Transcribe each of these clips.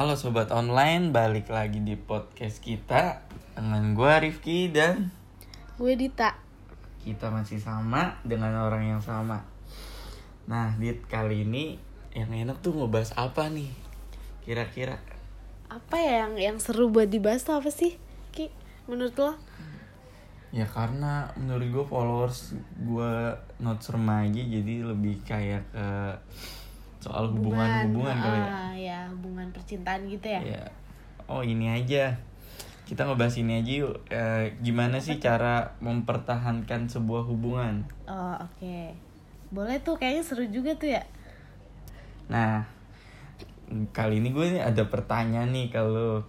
Halo sobat online, balik lagi di podcast kita dengan gue Rifki dan Gue Dita. kita masih sama dengan orang yang sama. Nah, Dit kali ini yang enak tuh ngebahas apa nih? Kira-kira? Apa ya yang yang seru buat dibahas tuh apa sih? Ki, menurut lo? Ya karena menurut gue followers gue not remaja jadi lebih kayak ke soal hubungan-hubungan kali ya. Ah, ya, hubungan percintaan gitu ya. Ya. Oh ini aja. Kita ngebahas ini aja yuk. Eh, gimana sih cara mempertahankan sebuah hubungan? Oh, oke. Boleh tuh kayaknya seru juga tuh ya. Nah, kali ini gue ada pertanyaan nih kalau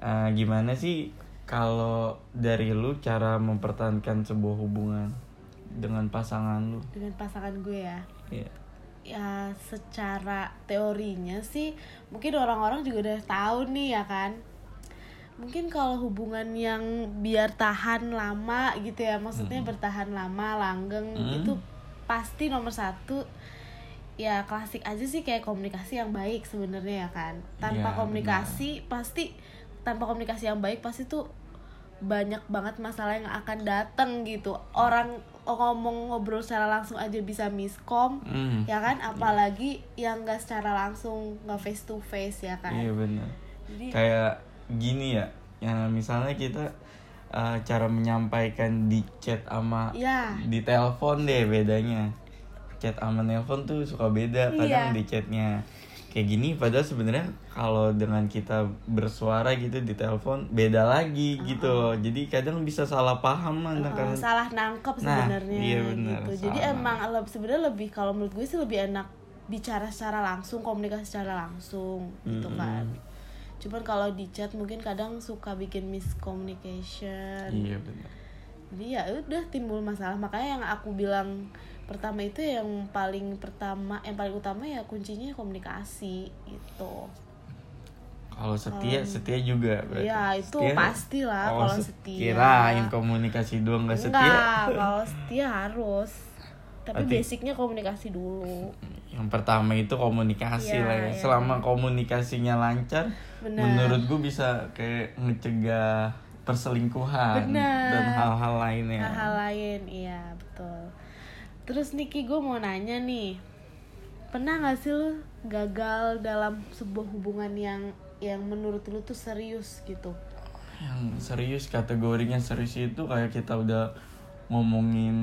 eh, gimana sih kalau dari lu cara mempertahankan sebuah hubungan dengan pasangan lu? Dengan pasangan gue ya. Iya. Ya, secara teorinya sih mungkin orang-orang juga udah tahu nih ya kan. Mungkin kalau hubungan yang biar tahan lama gitu ya, maksudnya bertahan lama, langgeng Hmm. itu pasti nomor satu ya klasik aja sih kayak komunikasi yang baik sebenarnya ya kan. Tanpa Iya, komunikasi pasti tanpa komunikasi yang baik pasti tuh banyak banget masalah yang akan datang gitu. Orang ngomong ngobrol secara langsung aja bisa miskom Hmm. ya kan apalagi yang nggak secara langsung nggak face to face ya kan Iya benar. jadi Kayak gini ya, ya misalnya kita eh, cara menyampaikan di chat sama ya di telepon deh bedanya chat sama nelpon tuh suka beda kadang Iya. di chatnya kayak gini padahal sebenarnya kalau dengan kita bersuara gitu di telepon beda lagi gitu. Loh jadi kadang bisa salah paham uh, kan salah nangkep Nah, sebenarnya iya benar, gitu. Jadi salah. emang lebih sebenarnya lebih kalau menurut gue sih lebih enak bicara secara langsung komunikasi secara langsung gitu Mm-mm. kan. Cuman kalau di chat mungkin kadang suka bikin miscommunication. Iya benar. Jadi ya udah timbul masalah. Makanya yang aku bilang pertama itu yang paling pertama yang paling utama ya kuncinya komunikasi gitu kalau setia setia juga berarti Iya itu Setia- pastilah Oh, kalau se- setia. kirain komunikasi doang nggak setia kalau setia harus. Tapi Berarti- basicnya komunikasi dulu. yang pertama itu komunikasi Iya, lah ya. iya. Selama komunikasinya lancar, Benar. menurut gue bisa kayak ngecegah perselingkuhan Benar. dan hal-hal lainnya. Hal-hal lain, iya betul. Terus Niki gue mau nanya nih, pernah gak sih lu gagal dalam sebuah hubungan yang yang menurut lu tuh serius gitu? Yang serius kategorinya serius itu kayak kita udah ngomongin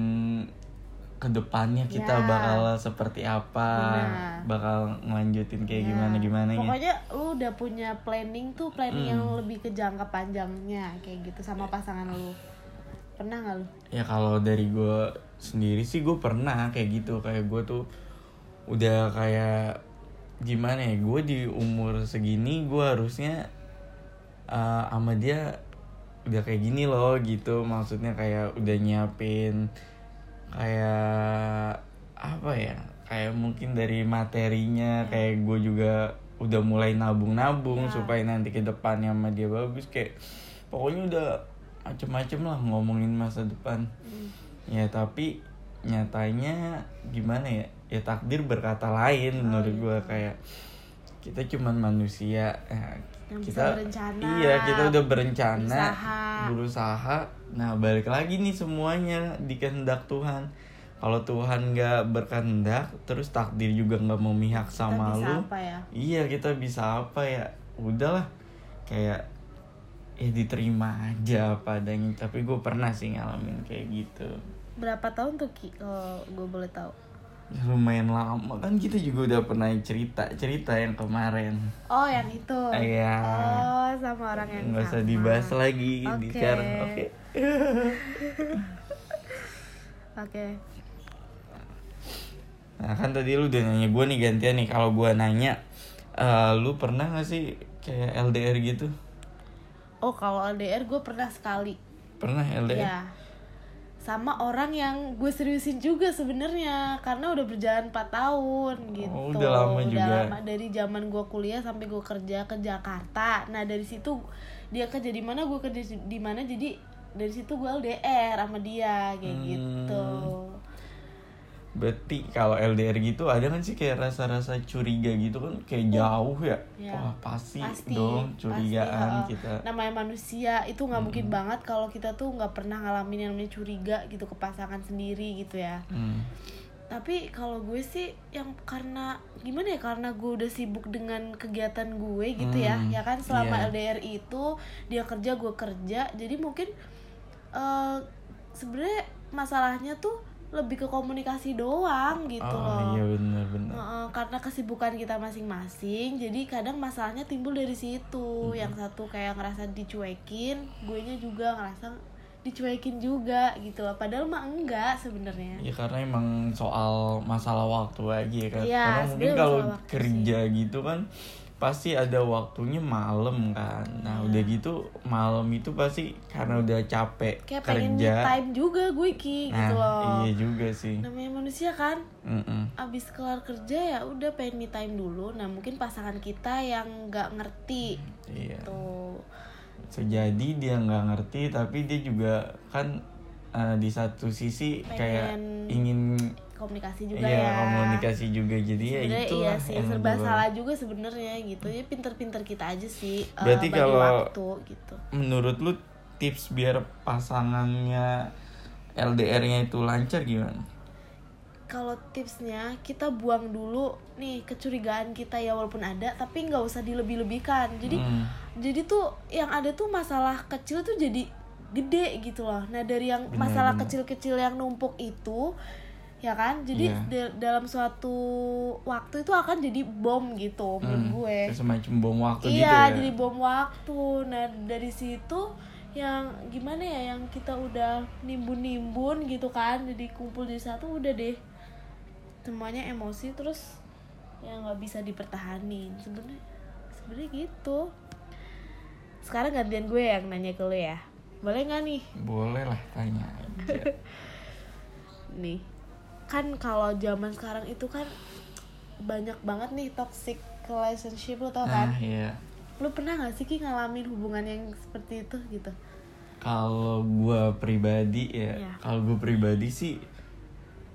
ke depannya kita Ya. bakal seperti apa, Benar. bakal ngelanjutin kayak Ya, gimana gimana ya. Pokoknya lu udah punya planning tuh planning yang Hmm. lebih ke jangka panjangnya kayak gitu sama pasangan lu. Pernah gak lu? Ya kalau dari gue sendiri sih gue pernah kayak gitu. Kayak gue tuh udah kayak gimana ya gue di umur segini gue harusnya uh, sama dia udah kayak gini loh gitu. Maksudnya kayak udah nyiapin kayak apa ya kayak mungkin dari materinya kayak gue juga udah mulai nabung-nabung Ya. supaya nanti ke depannya sama dia bagus. Kayak pokoknya udah macem-macem lah ngomongin masa depan ya tapi nyatanya gimana ya? Ya takdir berkata lain menurut gue kayak kita cuman manusia ya, Yang kita berencana, iya kita udah berencana berusaha. berusaha. Nah balik lagi nih semuanya di kehendak Tuhan. Kalau Tuhan nggak berkehendak terus takdir juga nggak memihak sama bisa lu apa ya? iya kita bisa apa ya? Udahlah. Kayak ya diterima aja apa adanya tapi gue pernah sih ngalamin kayak gitu Berapa tahun tuh Ki kalau gue boleh tahu? ya, lumayan lama kan kita juga udah pernah cerita cerita yang kemarin Oh, yang itu. Iya. Oh, sama orang yang nggak usah dibahas lagi di Oke. oke Oke. nah kan tadi lu udah nanya gue nih gantian nih kalau gue nanya eh, lu pernah gak sih kayak LDR gitu Oh, kalau LDR gue pernah sekali. pernah LDR Iya. Sama orang yang gue seriusin juga sebenarnya karena udah berjalan 4 tahun gitu. Oh, udah lama juga. lama dari zaman gue kuliah sampai gue kerja ke Jakarta. Nah, dari situ dia kerja di mana, gue kerja di mana jadi dari situ gue LDR sama dia kayak Hmm. gitu. Berarti kalau LDR gitu ada kan sih kayak rasa-rasa curiga gitu kan? Kayak jauh ya, Ya. wah pasti, pasti dong pasti, curigaan heeh. kita. Namanya manusia itu nggak mungkin banget kalau kita tuh nggak pernah ngalamin yang namanya curiga gitu ke pasangan sendiri gitu ya. Hmm. tapi kalau gue sih yang karena gimana ya karena gue udah sibuk dengan kegiatan gue gitu ya Hmm, ya kan? Selama iya. LDR itu dia kerja gue kerja. Jadi mungkin eh sebenarnya masalahnya tuh lebih ke komunikasi doang gitu oh loh. iya benar-benar Heeh, karena kesibukan kita masing-masing jadi kadang masalahnya timbul dari situ. Yang satu kayak ngerasa dicuekin gue nya juga ngerasa dicuekin juga gitu loh. Padahal mah enggak sebenarnya. Ya karena emang soal masalah waktu aja ya kan. Iya, karena mungkin kalau kerja gitu kan pasti ada waktunya malam kan. Nah, udah gitu malam itu pasti karena udah capek kayak pengen me kerja. time juga gue ki Nah, gitu loh iya juga sih. namanya manusia kan Mm-mm. abis kelar kerja ya udah pengen me time dulu nah mungkin pasangan kita yang nggak ngerti Iya. tuh Sejadi dia nggak ngerti tapi dia juga kan eh, di satu sisi kayak Pengen ingin komunikasi juga iya, ya. komunikasi juga. Jadi ya itu iya sih yang serba salah juga sebenarnya gitu. Ya pinter-pinter kita aja sih eh, Berarti bagi kalau- waktu gitu. menurut lu tips biar pasangannya LDR-nya itu lancar gimana? kalau tipsnya kita buang dulu nih kecurigaan kita ya walaupun ada tapi nggak usah dilebih-lebihkan. Jadi Hmm. jadi tuh yang ada tuh masalah kecil tuh jadi gede gitu loh. Nah dari yang masalah kecil-kecil yang numpuk itu ya kan? Jadi Iya. da- dalam suatu waktu itu akan jadi bom gitu menurut Hmm, gue. kayak semacam bom waktu gitu iya ya. jadi bom waktu. Nah dari situ yang gimana ya yang kita udah nimbun-nimbun gitu kan jadi kumpul di satu udah deh. Semuanya emosi terus ya nggak bisa dipertahanin. Sebenarnya sebenarnya gitu. Sekarang gantian gue yang nanya ke lu ya boleh nggak nih Boleh lah tanya aja. nih kan kalau zaman sekarang itu kan banyak banget nih toxic relationship lo tau kan nah, iya. lu pernah gak sih Ki ngalamin hubungan yang seperti itu gitu Kalau gua pribadi ya, Iya. kalau gua pribadi sih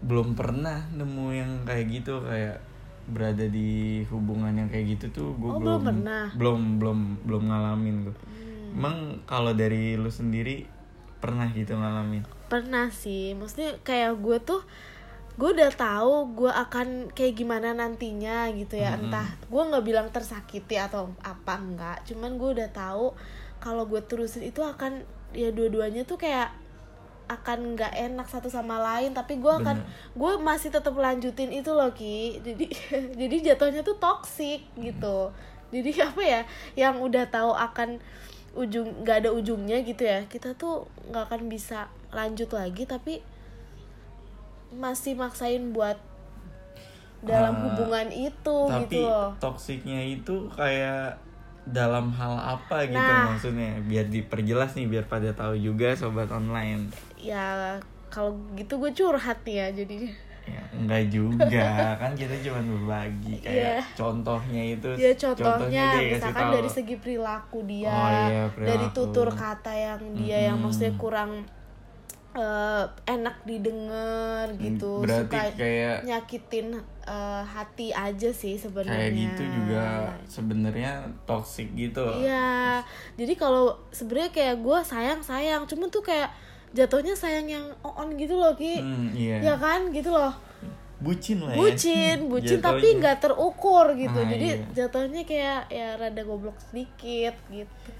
belum pernah nemu yang kayak gitu kayak berada di hubungan yang kayak gitu tuh gua Oh, belum pernah? belum belum belum ngalamin tuh. Hmm. Emang kalau dari lu sendiri pernah gitu ngalamin? pernah sih maksudnya kayak gue tuh gue udah tahu gue akan kayak gimana nantinya gitu ya. Mm-mm. entah gue nggak bilang tersakiti atau apa enggak cuman gue udah tahu kalau gue terusin itu akan ya dua-duanya tuh kayak akan nggak enak satu sama lain tapi gue akan gue masih tetap lanjutin itu loh ki. Jadi jadi jatuhnya tuh toxic gitu. Jadi apa ya yang udah tahu akan ujung nggak ada ujungnya gitu ya. Kita tuh nggak akan bisa lanjut lagi tapi masih maksain buat dalam Ah, hubungan itu Tapi gitu loh. toksiknya itu kayak dalam hal apa gitu Nah. maksudnya? Biar diperjelas nih biar pada tahu juga sobat online. Ya kalau gitu gue curhat nih ya jadinya ya enggak juga kan kita cuma berbagi kayak Iya. contohnya itu ya contohnya kasih misalkan tahu. dari segi perilaku dia Oh, iya, dari perilaku. tutur kata yang dia yang Mm-mm. maksudnya kurang eh, enak didengar gitu berarti suka kayak nyakitin eh, hati aja sih sebenarnya kayak gitu juga sebenarnya toxic gitu Iya, jadi kalau sebenarnya kayak gue sayang sayang, cuman tuh kayak jatuhnya sayang yang on gitu loh ki, Hmm, iya. ya kan gitu loh, bucin lah ya bucin, bucin tapi Jatuhnya. nggak terukur gitu, Ah, jadi iya. jatuhnya kayak ya rada goblok sedikit gitu.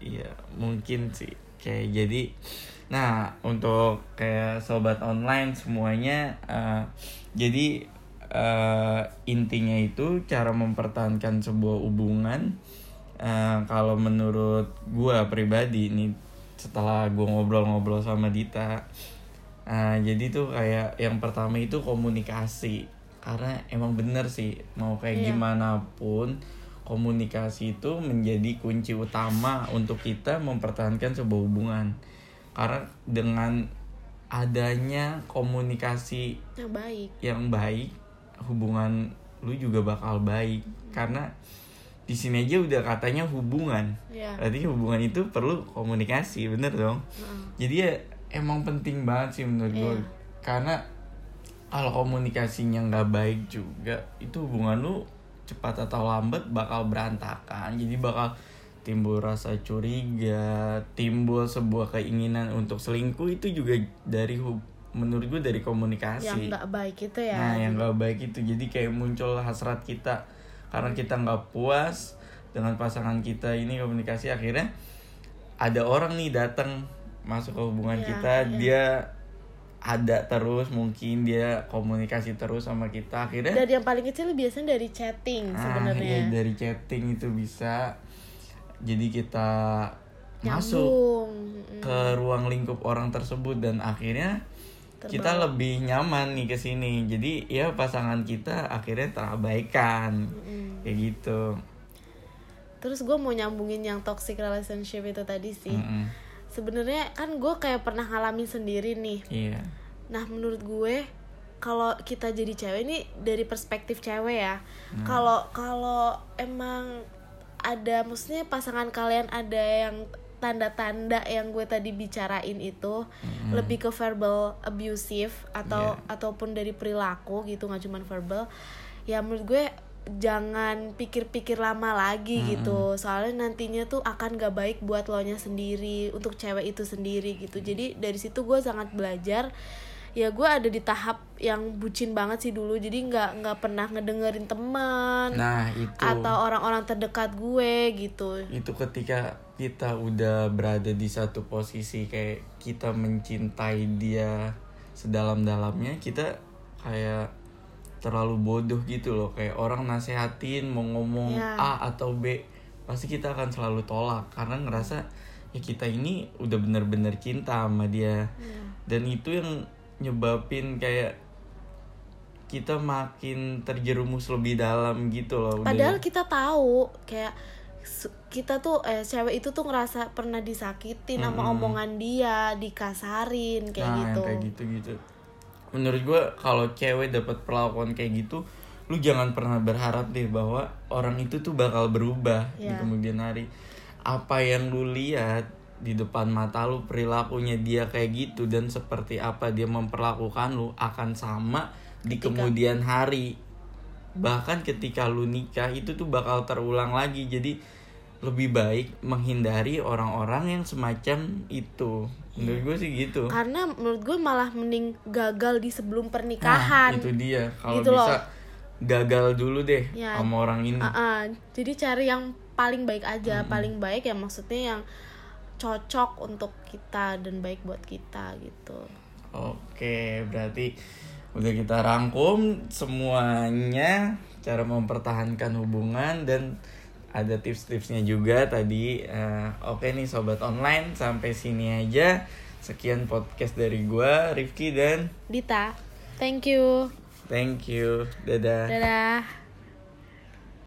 Iya, mungkin sih. Kayak jadi nah, untuk kayak sobat online semuanya eh, jadi eh, intinya itu cara mempertahankan sebuah hubungan eh, kalau menurut gua pribadi nih setelah gua ngobrol-ngobrol sama Dita eh, jadi tuh kayak yang pertama itu komunikasi karena emang bener sih mau kayak Iya. gimana pun komunikasi itu menjadi kunci utama untuk kita mempertahankan sebuah hubungan karena dengan adanya komunikasi Yang baik. yang baik hubungan lu juga bakal baik karena di sini aja udah katanya hubungan. Ya. berarti hubungan itu perlu komunikasi bener dong? Heeh. jadi ya emang penting banget sih menurut gue Iya. karena kalau komunikasinya nggak baik juga itu hubungan lu cepat atau lambat bakal berantakan. Jadi bakal timbul rasa curiga timbul sebuah keinginan untuk selingkuh itu juga dari hub- menurut gue dari komunikasi. Yang nggak baik itu ya. Nah, yang gak baik itu. Jadi kayak muncul hasrat kita karena kita nggak puas dengan pasangan kita ini komunikasi akhirnya ada orang nih datang masuk ke hubungan Iya, kita iya. dia ada terus mungkin dia komunikasi terus sama kita akhirnya dari yang paling kecil biasanya dari chatting ah, sebenarnya iya, dari chatting itu bisa jadi kita masuk nyambung Mm-mm. ke ruang lingkup orang tersebut dan akhirnya kita lebih nyaman nih ke sini. Jadi ya pasangan kita akhirnya terabaikan. Mm-mm. Kayak gitu. terus gue mau nyambungin yang toxic relationship itu tadi sih Mm-mm. sebenarnya kan gue kayak pernah ngalamin sendiri nih Iya. Nah menurut gue kalau kita jadi cewek ini dari perspektif cewek ya. Hmm. Kalau kalau emang ada maksudnya pasangan kalian ada yang tanda-tanda yang gue tadi bicarain itu lebih ke verbal abusive atau Iya. ataupun dari perilaku gitu nggak cuma verbal. Ya menurut gue jangan pikir-pikir lama lagi gitu. Soalnya nantinya tuh akan gak baik buat lo nya sendiri untuk cewek itu sendiri gitu. Jadi dari situ gue sangat belajar ya gue ada di tahap yang bucin banget sih dulu jadi nggak nggak pernah ngedengerin teman Nah, itu atau orang-orang terdekat gue gitu itu ketika kita udah berada di satu posisi kayak kita mencintai dia sedalam-dalamnya, kita kayak terlalu bodoh gitu loh. Kayak orang nasehatin mau ngomong Ya. A atau B, pasti kita akan selalu tolak karena ngerasa ya kita ini udah bener-bener cinta sama dia. Iya. Dan itu yang nyebabin kayak kita makin terjerumus lebih dalam gitu loh. Udah- Padahal kita tahu kayak kita tuh eh cewek itu tuh ngerasa pernah disakitin sama Mm-mm. omongan dia, dikasarin kayak nah, gitu. yang kayak gitu-gitu. Menurut gue kalau cewek dapat perlakuan kayak gitu, lu jangan pernah berharap deh bahwa orang itu tuh bakal berubah di Iya. kemudian hari. Apa yang lu lihat di depan mata lu perilakunya dia kayak gitu dan seperti apa dia memperlakukan lu akan sama di Ketika- kemudian hari. Bahkan ketika lu nikah itu tuh bakal terulang lagi. Jadi lebih baik menghindari orang-orang yang semacam itu. Menurut gue sih gitu. Karena menurut gue malah mending gagal di sebelum pernikahan. Nah, itu dia. Kalau Gitu loh. bisa gagal dulu deh Ya. sama orang ini. Ah-ah. Jadi cari yang paling baik aja, Hmm. paling baik ya maksudnya yang cocok untuk kita dan baik buat kita gitu. Oke, berarti udah kita rangkum semuanya cara mempertahankan hubungan dan ada tips-tipsnya juga tadi. Eh, Oke nih sobat online sampai sini aja. Sekian podcast dari gua Rifki dan Dita, thank you. thank you. Dadah. Dadah.